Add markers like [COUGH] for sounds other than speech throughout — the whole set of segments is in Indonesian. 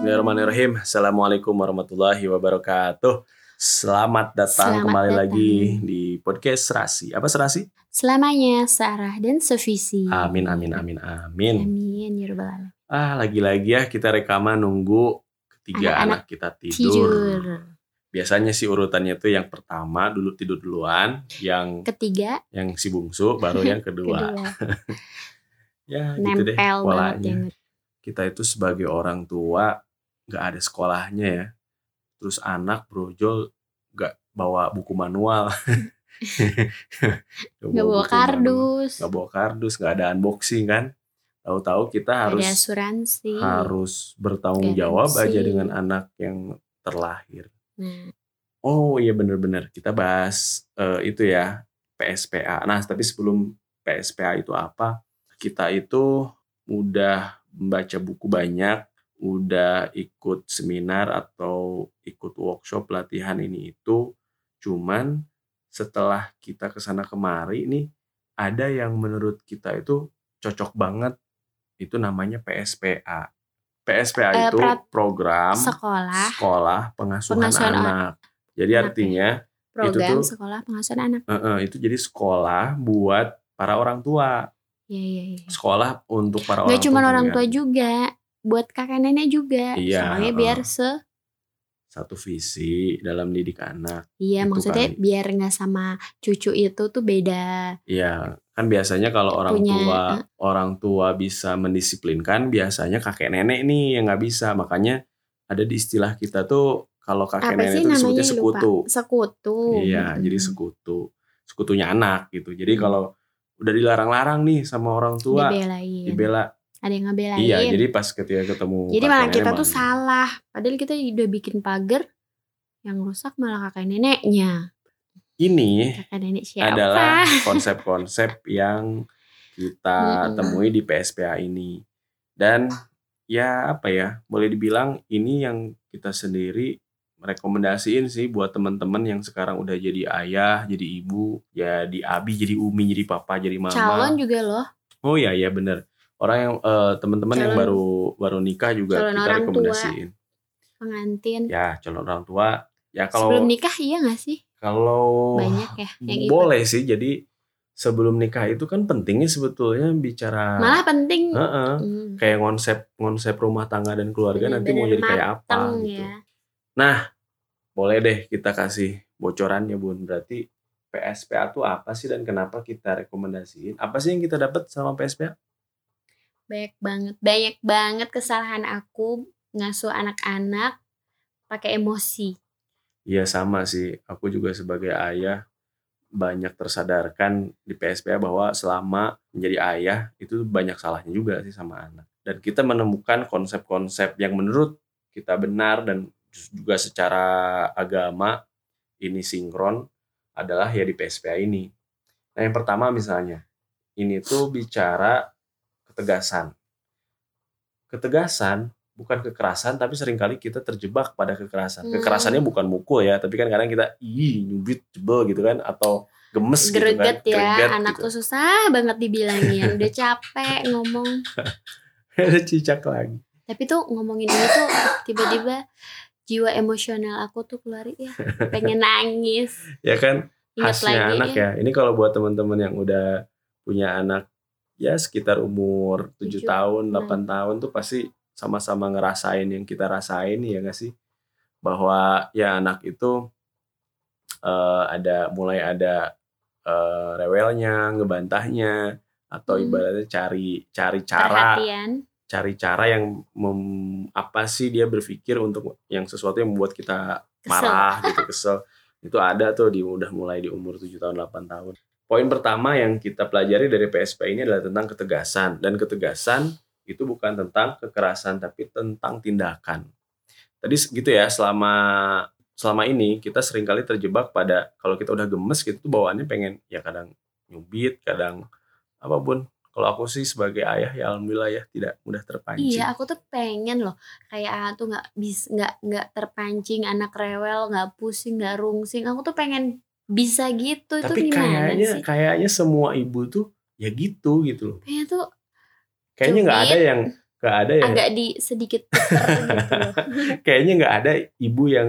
Bismillahirrahmanirrahim. Assalamualaikum warahmatullahi wabarakatuh. Selamat datang Selamat kembali datang. lagi di podcast Serasi. Apa Serasi? Selamanya searah dan sevisi. Amin, amin, amin, amin. Amin ya rabbal alamin. Ah, lagi-lagi ya kita rekaman nunggu ketiga Anak-anak anak kita tidur. Tidur. Biasanya sih urutannya tuh yang pertama dulu tidur duluan, yang Ketiga, yang si bungsu, baru yang [LAUGHS] kedua. kedua. [LAUGHS] Ya, gitu deh Nempel banget polanya. yang Kita itu sebagai orang tua nggak ada sekolahnya ya. Terus anak brojol nggak bawa buku manual. [LAUGHS] Nggak Gak bawa buku kardus. nggak bawa kardus, nggak ada unboxing kan. Tahu-tahu kita Ada harus asuransi. harus bertanggung Garansi. jawab aja dengan anak yang terlahir. Nah, Oh iya bener-bener kita bahas eh, itu ya PSPA. Nah tapi sebelum PSPA itu apa? Kita itu udah membaca buku banyak, udah ikut seminar atau ikut workshop latihan ini itu. Cuman setelah kita ke sana kemari ini ada yang menurut kita itu cocok banget. Itu namanya PSPA. PSPA Eh, itu program sekolah, sekolah pengasuhan, Pengasuhan anak. Jadi Anak ya. artinya program tuh- sekolah pengasuhan anak. eh, eh, itu jadi sekolah buat para orang tua, Iya, iya, iya. sekolah untuk para orang Gak cuma tua. orang ya. tua juga, buat kakek nenek juga. Iya, Soalnya uh-uh. biar se Satu visi dalam didik anak. Iya, Itu maksudnya kali. biar nggak sama cucu itu tuh beda. Iya, kan biasanya kalau orang Punya, tua eh. orang tua bisa mendisiplinkan, biasanya kakek nenek nih yang nggak bisa. Makanya ada di istilah kita tuh kalau kakek Apa nenek itu disebutnya sekutu. lupa? Sekutu. Iya, Mm-mm. jadi sekutu. Sekutunya anak gitu. Jadi Hmm. kalau udah dilarang-larang nih sama orang tua, Dibelain. dibela Ada yang ngebelain. Iya, jadi pas ketika ketemu Jadi malah kita tuh salah. Padahal kita udah bikin pagar yang rusak malah kakek neneknya. Ini Kakek nenek siapa? adalah konsep-konsep yang kita Mm-mm. temui di PSPA ini. Dan ya apa ya, boleh dibilang ini yang kita sendiri merekomendasiin sih buat teman-teman yang sekarang udah jadi ayah, jadi ibu, jadi abi, jadi umi, jadi papa, jadi mama. Calon juga loh. Oh iya iya bener. Orang yang eh, teman-teman yang baru baru nikah juga calon kita orang tua. rekomendasiin. Pengantin. Ya, calon orang tua. Ya kalau Sebelum nikah iya gak sih? Kalau Banyak ya yang ikut. boleh sih. Jadi sebelum nikah itu kan pentingnya sebetulnya bicara Malah penting. Heeh. Hmm, kayak konsep konsep rumah tangga dan keluarga nanti mau jadi kayak apa gitu. ya. Boleh deh kita kasih bocorannya Bun. Berarti PSPA tuh apa sih dan kenapa kita rekomendasiin? Apa sih yang kita dapat sama PSPA? Banyak banget. Banyak banget kesalahan aku ngasuh anak-anak pakai emosi. Iya sama sih. Aku juga sebagai ayah banyak tersadarkan di PSPA bahwa selama menjadi ayah itu banyak salahnya juga sih sama anak. Dan kita menemukan konsep-konsep yang menurut kita benar dan juga secara agama ini sinkron adalah ya di PSPA ini. Nah yang pertama misalnya, ini tuh bicara ketegasan. Ketegasan bukan kekerasan tapi sering kali kita terjebak pada kekerasan. Hmm. Kekerasannya bukan mukul ya, tapi kan kadang kita ih nyubit jebel gitu kan atau gemes Greget gitu kan. ya, Greget anak gitu. tuh susah banget dibilangin. Udah capek ngomong. [LAUGHS] Ada cicak lagi. Tapi tuh ngomongin ini tuh tiba-tiba jiwa emosional aku tuh keluar ya. Pengen nangis. Ya kan Ingat khasnya lagi anak ya. Ini kalau buat teman-teman yang udah punya anak ya sekitar umur 7 Tujuh, tahun, enam. 8 tahun tuh pasti sama-sama ngerasain yang kita rasain ya gak sih? Bahwa ya anak itu eh, ada mulai ada eh, rewelnya, ngebantahnya atau Hmm. ibaratnya cari cari cara Perhatian. cari cara yang mem- apa sih dia berpikir untuk yang sesuatu yang membuat kita Kesel. marah gitu kesel itu ada tuh di udah mulai di umur 7 tahun 8 tahun poin pertama yang kita pelajari dari PSP ini adalah tentang ketegasan. Dan ketegasan itu bukan tentang kekerasan tapi tentang tindakan. Tadi gitu ya selama selama ini kita sering kali terjebak pada kalau kita udah gemes gitu bawaannya pengen ya kadang nyubit kadang apa pun. Kalau aku sih sebagai ayah ya alhamdulillah ya tidak mudah terpancing. Iya, aku tuh pengen loh. Kayak A tuh nggak bis nggak nggak terpancing anak rewel, nggak pusing, nggak rungsing. Aku tuh pengen bisa gitu. tapi itu gimana kayaknya sih? kayaknya semua ibu tuh ya gitu gitu loh Kayaknya tuh kayaknya nggak ada yang nggak ada ya agak di sedikit [LAUGHS] gitu loh. [LAUGHS] kayaknya nggak ada ibu yang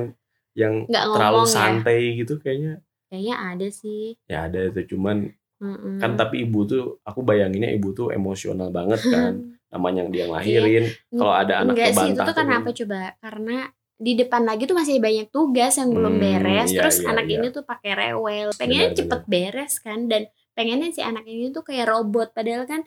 yang Nggak terlalu ya? santai gitu kayaknya Kayaknya ada sih. ya ada itu cuman Mm-mm. kan tapi ibu tuh aku bayanginnya ibu tuh emosional banget kan [LAUGHS] namanya dia lahirin kalau ada anak Enggak sih itu tuh kenapa coba? Karena di depan lagi tuh masih banyak tugas yang belum Hmm, beres. iya, Terus iya, anak iya. ini tuh pakai rewel. Pengennya Benar, cepet beres kan dan pengennya si anak ini tuh kayak robot padahal kan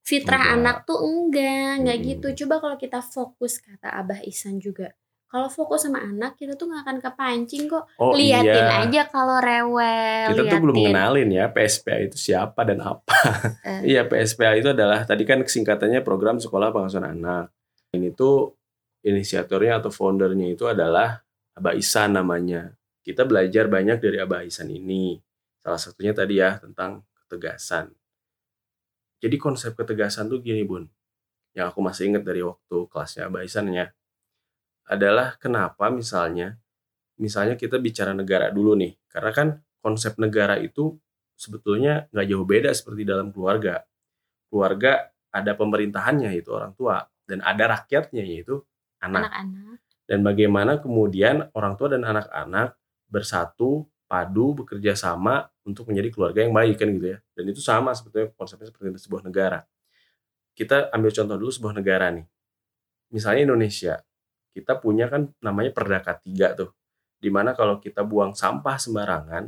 fitrah Enggak. anak tuh enggak, enggak Mm-mm. gitu. Coba kalau kita fokus kata Abah Ihsan juga. Kalau fokus sama anak kita tuh nggak akan kepancing kok. oh liatin iya aja kalau rewel. kita tuh belum liatin. kenalin ya PSPA itu siapa dan apa Eh. iya PSPA itu adalah tadi kan singkatannya program sekolah pengasuhan anak ini tuh inisiatornya atau foundernya itu adalah Abah Isan namanya. Kita belajar banyak dari Abah Isan ini. Salah satunya tadi ya tentang ketegasan. Jadi konsep ketegasan tuh gini bun. Yang aku masih ingat dari waktu kelasnya Abah Isan ya adalah kenapa misalnya misalnya kita bicara negara dulu nih. Karena kan konsep negara itu sebetulnya nggak jauh beda seperti dalam keluarga. Keluarga ada pemerintahannya yaitu orang tua. Dan ada rakyatnya yaitu anak. Anak-anak. dan bagaimana kemudian orang tua dan anak-anak bersatu padu bekerja sama untuk menjadi keluarga yang baik kan gitu ya. Dan itu sama sebetulnya konsepnya seperti sebuah negara. Kita ambil contoh dulu sebuah negara nih. Misalnya Indonesia. Kita punya kan namanya Perdaka tiga tuh. Di mana kalau kita buang sampah sembarangan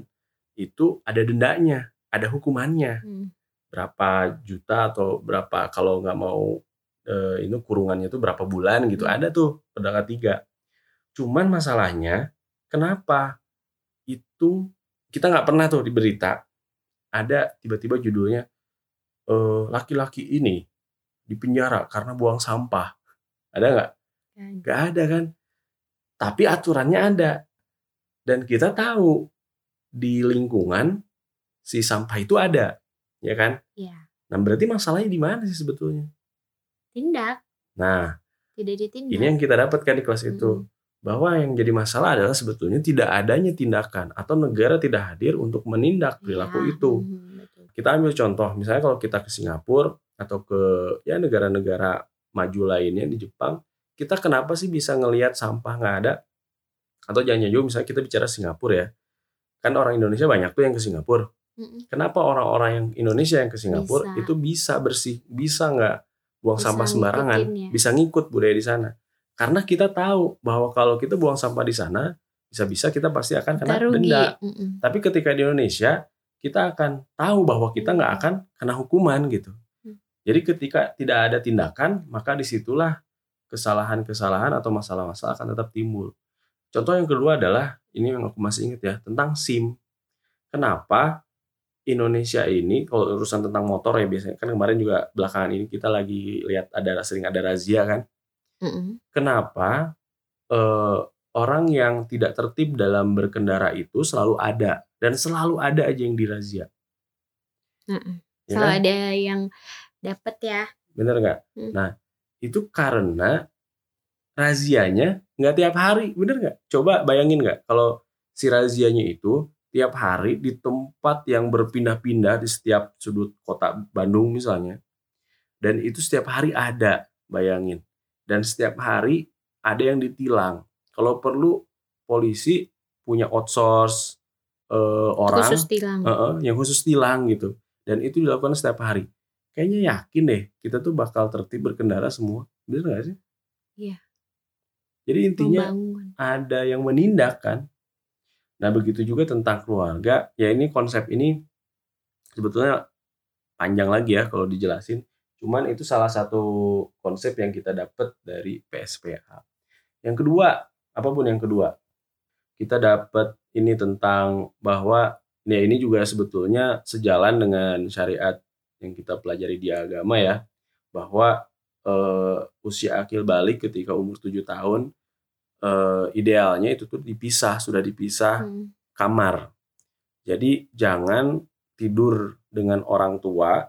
itu ada dendanya ada hukumannya. Hmm. berapa juta atau berapa kalau nggak mau eh, ini kurungannya tuh berapa bulan gitu. Hmm. ada tuh pedagang tiga. Cuman masalahnya kenapa itu kita nggak pernah tuh di berita ada tiba-tiba judulnya eh, laki-laki ini di penjara karena buang sampah. Ada nggak? Kan. nggak ada kan? Tapi aturannya ada. Dan kita tahu di lingkungan si sampah itu ada ya kan? Iya. nah berarti masalahnya di mana sih sebetulnya Tindak, nah tidak ditindak. ini yang kita dapatkan di kelas itu Mm-mm. bahwa yang jadi masalah adalah sebetulnya tidak adanya tindakan atau negara tidak hadir untuk menindak perilaku Iya, itu betul. kita ambil contoh misalnya kalau kita ke Singapura atau ke ya negara-negara maju lainnya di Jepang kita kenapa sih bisa ngelihat sampah nggak ada atau jangan juga misalnya kita bicara Singapura ya kan orang Indonesia banyak tuh yang ke Singapura kenapa orang-orang yang Indonesia yang ke Singapura Bisa. itu bisa bersih bisa nggak buang Bisa sampah sembarangan ya. bisa ngikut budaya di sana karena kita tahu bahwa kalau kita buang sampah di sana bisa-bisa kita pasti akan kena Kita rugi. denda Mm-mm. tapi ketika di Indonesia kita akan tahu bahwa kita nggak akan kena hukuman gitu. Hmm. Jadi ketika tidak ada tindakan, maka di situlah kesalahan-kesalahan atau masalah-masalah akan tetap timbul. Contoh yang kedua adalah ini yang aku masih ingat ya tentang SIM. Kenapa Indonesia ini kalau urusan tentang motor ya biasanya kan kemarin juga belakangan ini kita lagi lihat ada sering ada razia kan. Mm-mm. Kenapa eh, orang yang tidak tertib dalam berkendara itu selalu ada dan selalu ada aja yang dirazia. Mm-mm. Ya Selalu kan? ada yang dapat ya. Bener nggak? Hmm. Nah itu karena razianya nggak tiap hari, bener nggak? Coba bayangin nggak kalau si razianya itu tiap hari di tempat yang berpindah-pindah di setiap sudut kota Bandung misalnya, dan itu setiap hari ada, bayangin. Dan setiap hari ada yang ditilang. Kalau perlu polisi punya outsource eh, orang Khusus tilang. Heeh, yang khusus tilang gitu. Dan itu dilakukan setiap hari. Kayaknya yakin deh kita tuh bakal tertib berkendara semua. Bener gak sih? Iya. Jadi intinya Membangun. ada yang menindak kan. Nah begitu juga tentang keluarga. Ya ini konsep ini sebetulnya panjang lagi ya kalau dijelasin. Cuman itu salah satu konsep yang kita dapat dari PSPA. Yang kedua, apa pun yang kedua, kita dapat ini tentang bahwa ya ini juga sebetulnya sejalan dengan syariat yang kita pelajari di agama ya, bahwa eh, usia akil balik ketika umur 7 tahun eh, idealnya itu tuh dipisah, sudah dipisah Hmm. kamar. Jadi jangan tidur dengan orang tua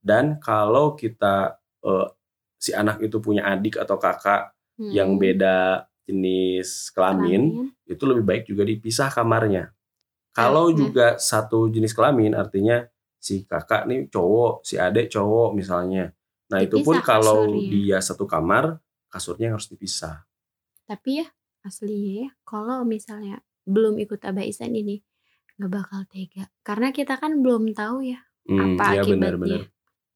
dan kalau kita eh, si anak itu punya adik atau kakak Hmm. yang beda jenis kelamin, itu lebih baik juga dipisah kamarnya. Kalau Mhm. juga satu jenis kelamin artinya si kakak nih cowok, si adik cowok misalnya. Nah itu pun kalau kasurnya. dia satu kamar, kasurnya harus dipisah. Tapi ya aslinya ya kalau misalnya belum ikut Abah Isan ini nggak bakal tega karena kita kan belum tahu ya Hmm, apa iya akibatnya. benar-benar.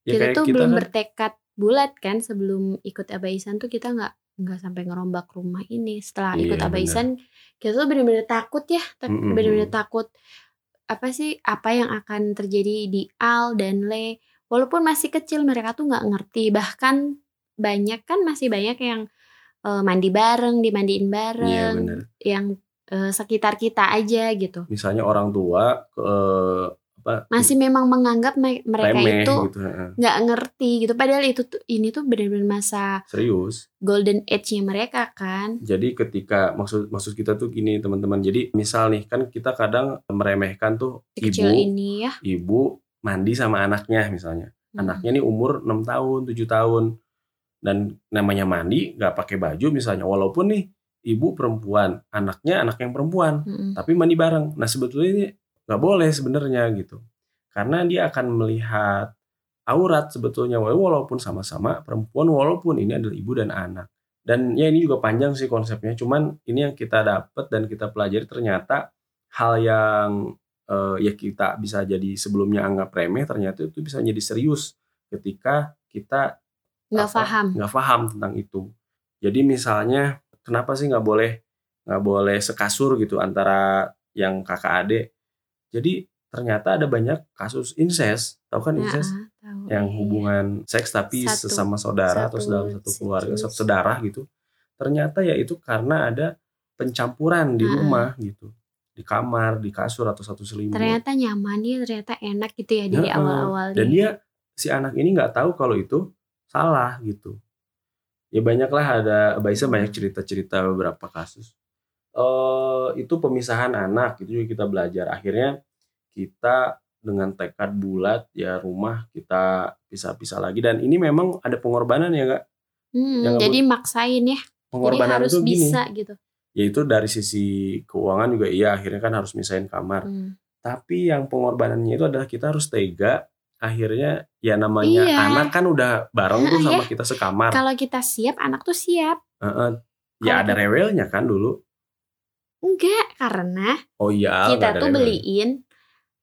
Ya kita tuh kita belum kan, bertekad bulat kan sebelum ikut Abah Isan tuh kita nggak nggak sampai ngerombak rumah ini setelah ikut Iya, Abah benar. Isan kita tuh bener-bener takut ya bener-bener mm-mm. takut apa sih apa yang akan terjadi di Al dan Le walaupun masih kecil mereka tuh nggak ngerti bahkan banyak kan masih banyak yang eh, mandi bareng dimandiin Iya bareng benar. yang eh, sekitar kita aja gitu Misalnya orang tua ke apa masih memang menganggap me- mereka remeh itu gitu, nggak ngerti gitu padahal itu tuh ini tuh benar-benar masa serius. golden age-nya mereka kan Jadi ketika maksud maksud kita tuh gini teman-teman. Jadi misal nih kan kita kadang meremehkan tuh kecil ibu ini ya ibu mandi sama anaknya misalnya. Hmm. Anaknya nih umur 6 tahun, 7 tahun. Dan namanya mandi nggak pakai baju misalnya. Walaupun nih ibu perempuan, anaknya anak yang perempuan, Mm-mm. tapi mandi bareng. Nah, sebetulnya ini nggak boleh sebenarnya gitu. Karena dia akan melihat aurat sebetulnya walaupun sama-sama perempuan walaupun ini adalah ibu dan anak. Dan ya ini juga panjang sih konsepnya, cuman ini yang kita dapat dan kita pelajari ternyata hal yang eh, ya kita bisa jadi sebelumnya anggap remeh ternyata itu bisa jadi serius ketika kita nggak apa, paham nggak paham tentang itu. Jadi misalnya kenapa sih nggak boleh nggak boleh sekasur gitu antara yang kakak adik. Jadi ternyata ada banyak kasus incest, tahu kan incest? tahu. yang Iya, hubungan seks tapi Satu- sesama saudara atau satu dalam satu keluarga, satu sedarah gitu. Ternyata ya itu karena ada pencampuran di rumah gitu. Di kamar, di kasur atau satu selimut. ternyata nyaman dia ternyata enak gitu ya dari awal-awal Dan dia si anak ini nggak tahu kalau itu salah gitu. Ya banyaklah ada Baisa Hmm. banyak cerita-cerita beberapa kasus. eh itu pemisahan anak itu juga kita belajar. Akhirnya kita dengan tekad bulat ya rumah kita pisah-pisah lagi dan ini memang ada pengorbanan ya kak. Hmm, yang jadi maksain ya jadi Pengorbanan harus itu gini. bisa gitu Yaitu dari sisi keuangan juga iya akhirnya kan harus misahin kamar. Hmm. Tapi yang pengorbanannya itu adalah kita harus tega. Akhirnya ya namanya Iya. anak kan udah bareng tuh sama kita sekamar. kalau kita siap anak tuh siap Heeh. Ya Kalau ada kita- rewelnya kan dulu. enggak karena Oh iya. kita tuh rewel. beliin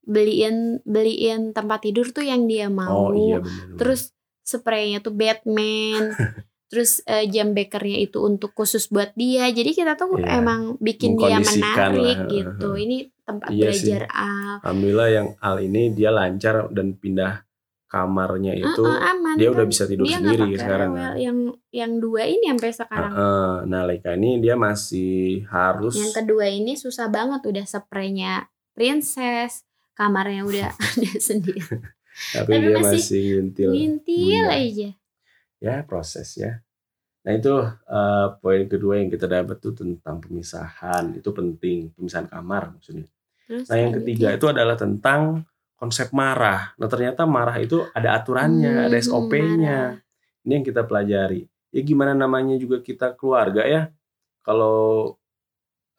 beliin beliin tempat tidur tuh yang dia mau Oh iya benar. terus spraynya tuh Batman [LAUGHS] terus eh, jam bekernya itu untuk khusus buat dia jadi kita tuh Iya. emang bikin dia menarik lah, gitu ini tempat Iya belajar Al Alhamdulillah yang Al ini dia lancar dan pindah kamarnya itu. Heeh, aman dia kan. udah bisa tidur dia sendiri sekarang, rewel. yang yang dua ini sampai sekarang Heeh. Nah Leika ini dia masih harus yang kedua ini susah banget udah spraynya princess kamarnya udah [LAUGHS] ada sendiri tapi, tapi dia masih masih ngintil. ngintil Bunda. aja Ya proses ya. Nah itu eh, poin kedua yang kita dapat tuh tentang pemisahan itu penting pemisahan kamar maksudnya. terus Nah yang ketiga ya. itu adalah tentang konsep marah. Nah ternyata marah itu ada aturannya, Hmm, ada. SOP-nya. Ini yang kita pelajari. Ya gimana namanya juga kita keluarga ya. Kalau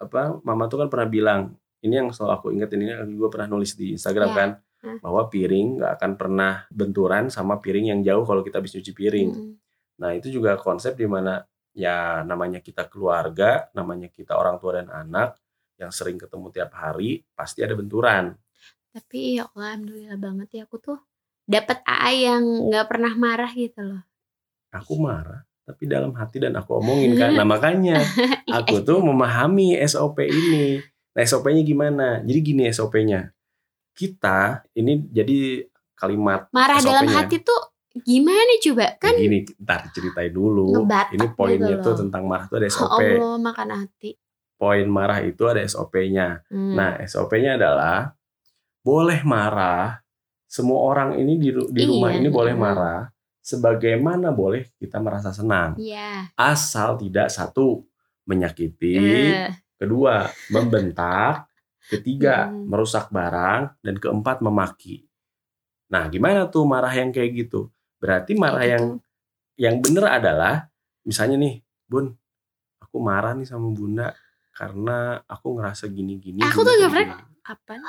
apa mama tuh kan pernah bilang ini yang selalu aku ingat ini aku juga pernah nulis di Instagram Ya. kan Hmm. bahwa piring nggak akan pernah benturan sama piring yang jauh kalau kita habis cuci piring. Mm-mm. Nah itu juga konsep di mana ya namanya kita keluarga, namanya kita orang tua dan anak yang sering ketemu tiap hari pasti ada benturan. tapi ya Allah alhamdulillah banget ya aku tuh dapat AA yang nggak pernah marah gitu loh Aku marah, tapi dalam hati dan aku omongin kan. Nah [LAUGHS] makanya aku tuh memahami SOP ini. Nah SOP-nya gimana? Jadi gini SOP-nya. Kita ini jadi kalimat marah dalam hati tuh gimana coba kan Kayak gini, ntar ceritain dulu. Ngebatak Ini poinnya gitu tuh loh. tentang marah tuh ada oh [LAUGHS] SOP. Allah makan hati Poin marah itu ada SOP-nya. Hmm. Nah, SOP-nya adalah boleh marah. Semua orang ini di, di rumah Iya, ini boleh marah. Sebagaimana boleh kita merasa senang. Iya. Asal tidak satu menyakiti, Eh, kedua membentak, ketiga Hmm. merusak barang, dan keempat memaki. Nah, gimana tuh marah yang kayak gitu? Berarti marah kayak yang gitu. yang bener adalah misalnya nih, Bun, aku marah nih sama Bunda karena aku ngerasa gini-gini. Aku tuh gak pernah- gini." Kapan?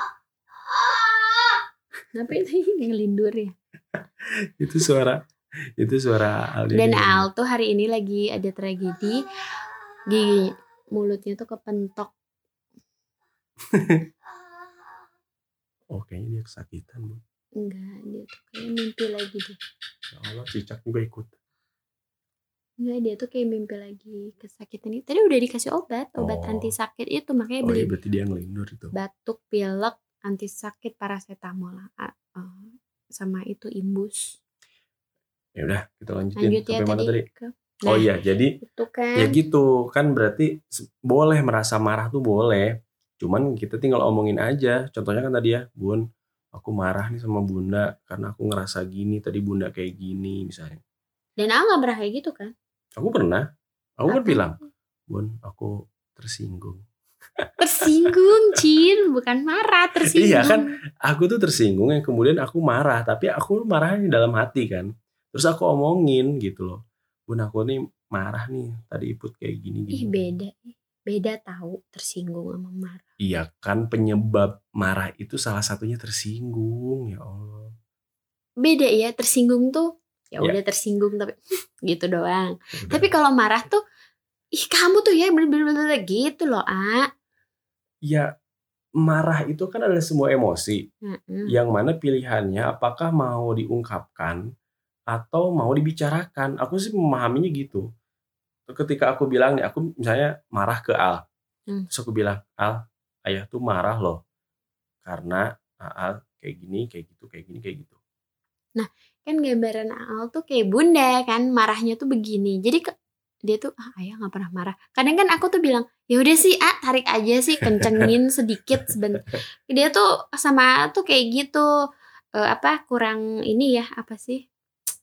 Kenapa itu [LAUGHS] ngelindur ya? [LAUGHS] itu suara itu suara Al Dan Al tuh hari ini lagi ada tragedi gigi mulutnya tuh kepentok. Oh kayaknya dia kesakitan bu Enggak, dia tuh kayak mimpi lagi deh. ya Allah cicak juga ikut Enggak, dia tuh kayak mimpi lagi kesakitan itu. Tadi udah dikasih obat, obat Oh. anti sakit itu makanya oh beli iya berarti dia ngelindur itu batuk, pilek, anti sakit, paracetamol ah, sama itu imbus. ya udah kita lanjutin Lanjut ya sampai mana tadi. tadi ke oh Nah, iya jadi itu kan. ya gitu kan berarti boleh merasa marah tuh boleh cuman kita tinggal omongin aja contohnya kan tadi ya bun aku marah nih sama bunda karena aku ngerasa gini tadi bunda kayak gini misalnya Dan Al nggak pernah kayak gitu kan? aku pernah aku kan Apa? bilang bun aku tersinggung [LAUGHS] Tersinggung, Cin, bukan marah, tersinggung. Iya kan? aku tuh tersinggung yang kemudian aku marah tapi aku marahnya dalam hati kan terus aku omongin gitu loh bun aku nih marah nih tadi iput kayak gini gini Ih beda, ih. beda tahu tersinggung sama marah. Iya kan penyebab marah itu salah satunya tersinggung ya Allah. Beda ya, tersinggung tuh ya Ya. udah tersinggung tapi [LAUGHS] gitu doang. Udah. Tapi kalau marah tuh ih kamu tuh ya bener-bener gitu loh, A. ya marah itu kan adalah semua emosi Mm-mm. yang mana pilihannya apakah mau diungkapkan atau mau dibicarakan. Aku sih memahaminya gitu. Ketika aku bilang nih, aku misalnya marah ke Al, Hmm. terus aku bilang Al, ayah tuh marah loh karena Al kayak gini, kayak gitu, kayak gini, kayak gitu. Kan gambaran Al tuh kayak bunda kan, marahnya tuh begini. Jadi ke- dia tuh ah ayah nggak pernah marah. Kadang kan aku tuh bilang ya udah sih ah tarik aja sih kencengin sedikit sebentar. Dia tuh sama tuh kayak gitu Eh, apa kurang ini ya apa sih?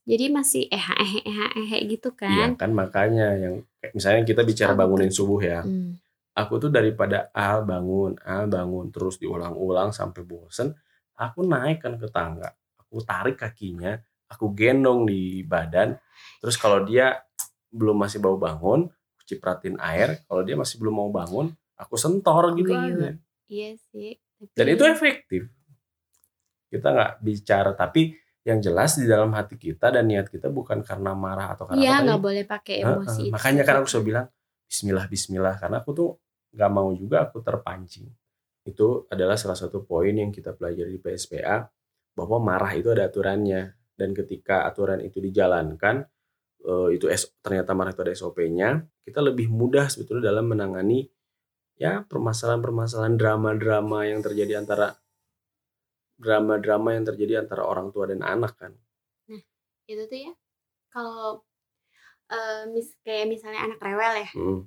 Jadi masih eh eh eh eh gitu Iya kan. kan makanya yang kayak misalnya kita bicara bangunin subuh ya. Hmm. Aku tuh daripada Al bangun, Al bangun terus diulang-ulang sampai bosen, aku naik kan ke tangga, aku tarik kakinya, aku gendong di badan, terus kalau dia belum masih bau bangun, aku cipratin air, kalau dia masih belum mau bangun, aku sentor gitu aja. Iya sih. Dan itu efektif. Kita nggak bicara, tapi yang jelas di dalam hati kita dan niat kita bukan karena marah atau karena Iya apa nggak tadi. boleh pakai emosi. itu. makanya kan aku selalu bilang Bismillah Bismillah karena aku tuh nggak mau juga aku terpancing. Itu adalah salah satu poin yang kita pelajari di PSPA bahwa marah itu ada aturannya dan ketika aturan itu dijalankan eh, itu ternyata marah itu ada SOP-nya kita lebih mudah sebetulnya dalam menangani ya permasalahan-permasalahan drama-drama yang terjadi antara drama-drama yang terjadi antara orang tua dan anak kan. itu tuh ya kalau eh, mis kayak misalnya anak rewel ya Hmm.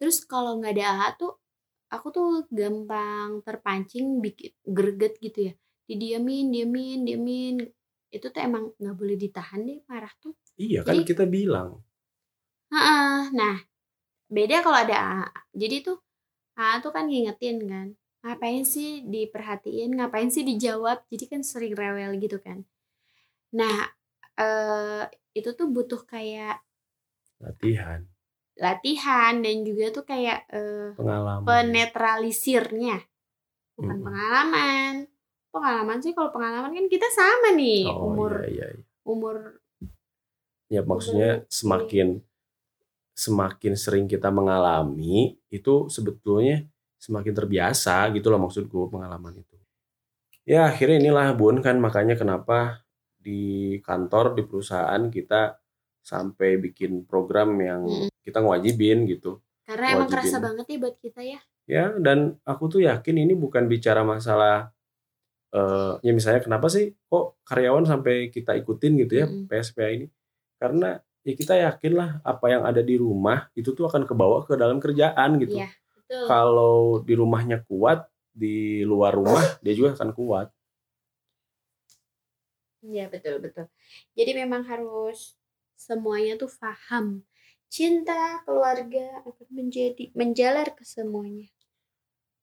Terus kalau nggak ada AA tuh aku tuh gampang terpancing bikin greget gitu ya. Didiamin diamin diamin itu tuh emang nggak boleh ditahan deh marah tuh. Iya kan Jadi- kita bilang. Heeh, nah beda kalau ada AA jadi tuh AA tuh kan ngingetin kan ngapain sih diperhatiin? Ngapain sih dijawab? Jadi kan sering rewel gitu kan. Nah eh itu tuh butuh kayak latihan, latihan dan juga tuh kayak eh, pengalaman. penetralisirnya bukan Mm-mm. pengalaman pengalaman sih kalau pengalaman kan kita sama nih Oh umur iya iya. iya. umur Ya maksudnya Umur- semakin semakin sering kita mengalami itu sebetulnya semakin terbiasa gitu loh maksudku pengalaman itu. Ya akhirnya inilah Bun kan makanya kenapa di kantor di perusahaan kita sampai bikin program yang Mm. kita ngewajibin gitu. karena emang Wajibin. kerasa banget ya buat kita ya Ya dan aku tuh yakin ini bukan bicara masalah eh ya misalnya kenapa sih kok karyawan sampai kita ikutin gitu ya Mm-mm. PSPA ini? Karena ya kita yakin lah apa yang ada di rumah itu tuh akan kebawa ke dalam kerjaan gitu. Betul Kalau di rumahnya kuat, di luar rumah dia juga akan kuat. Iya betul betul. Jadi memang harus semuanya tuh paham. Cinta keluarga akan menjadi menjalar ke semuanya.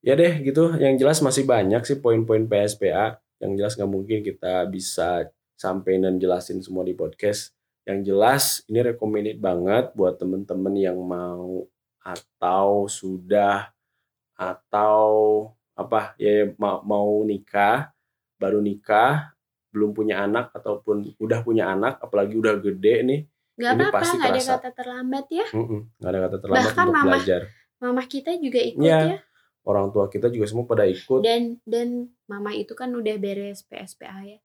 Ya deh gitu, yang jelas masih banyak sih poin-poin PSPA. Yang jelas nggak mungkin kita bisa sampein dan jelasin semua di podcast. Yang jelas ini recommended banget buat temen-temen yang mau atau sudah atau apa ya mau, mau nikah baru nikah belum punya anak ataupun udah punya anak apalagi udah gede nih Gak apa-apa, pasti nggak ada kata terlambat ya. mm-mm, nggak ada kata terlambat Bahkan untuk mama- belajar Mama kita juga ikut Iya. ya. orang tua kita juga semua pada ikut Dan dan mama itu kan udah beres PSPA ya.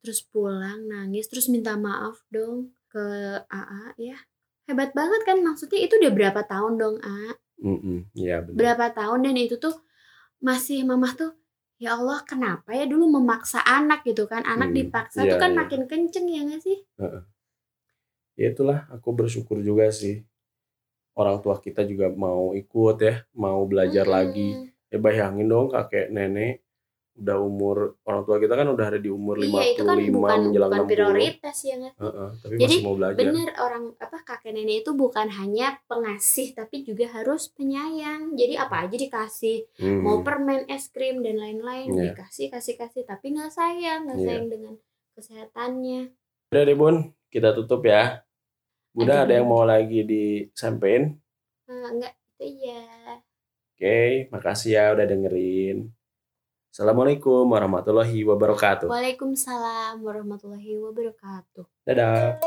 Terus pulang nangis, terus minta maaf dong ke AA ya. Hebat banget kan maksudnya itu udah berapa tahun dong A? Mm-mm, iya benar Berapa tahun dan itu tuh masih mama tuh ya Allah kenapa ya dulu memaksa anak gitu kan? Anak Hmm, dipaksa iya, tuh kan iya. makin kenceng ya gak sih? Ya itulah aku bersyukur juga sih. Orang tua kita juga mau ikut ya mau belajar Mm-mm. lagi. Ya bayangin dong kakek nenek udah umur orang tua kita kan udah ada di umur 55 iya itu kan bukan menjelang bukan 60 prioritas ya nggak? Sih? Heeh, tapi Jadi, masih mau belajar. bener orang apa kakek nenek itu bukan hanya pengasih tapi juga harus penyayang. Jadi apa aja dikasih. Hmm, mau permen es krim dan lain-lain Iya. dikasih kasih kasih. Tapi nggak sayang nggak Iya. sayang dengan kesehatannya. Udah deh bun. Kita tutup ya. Aduh. udah ada yang mau lagi disampaikan? Nah, nggak itu ya oke makasih ya udah dengerin Assalamualaikum warahmatullahi wabarakatuh. Waalaikumsalam warahmatullahi wabarakatuh. Dadah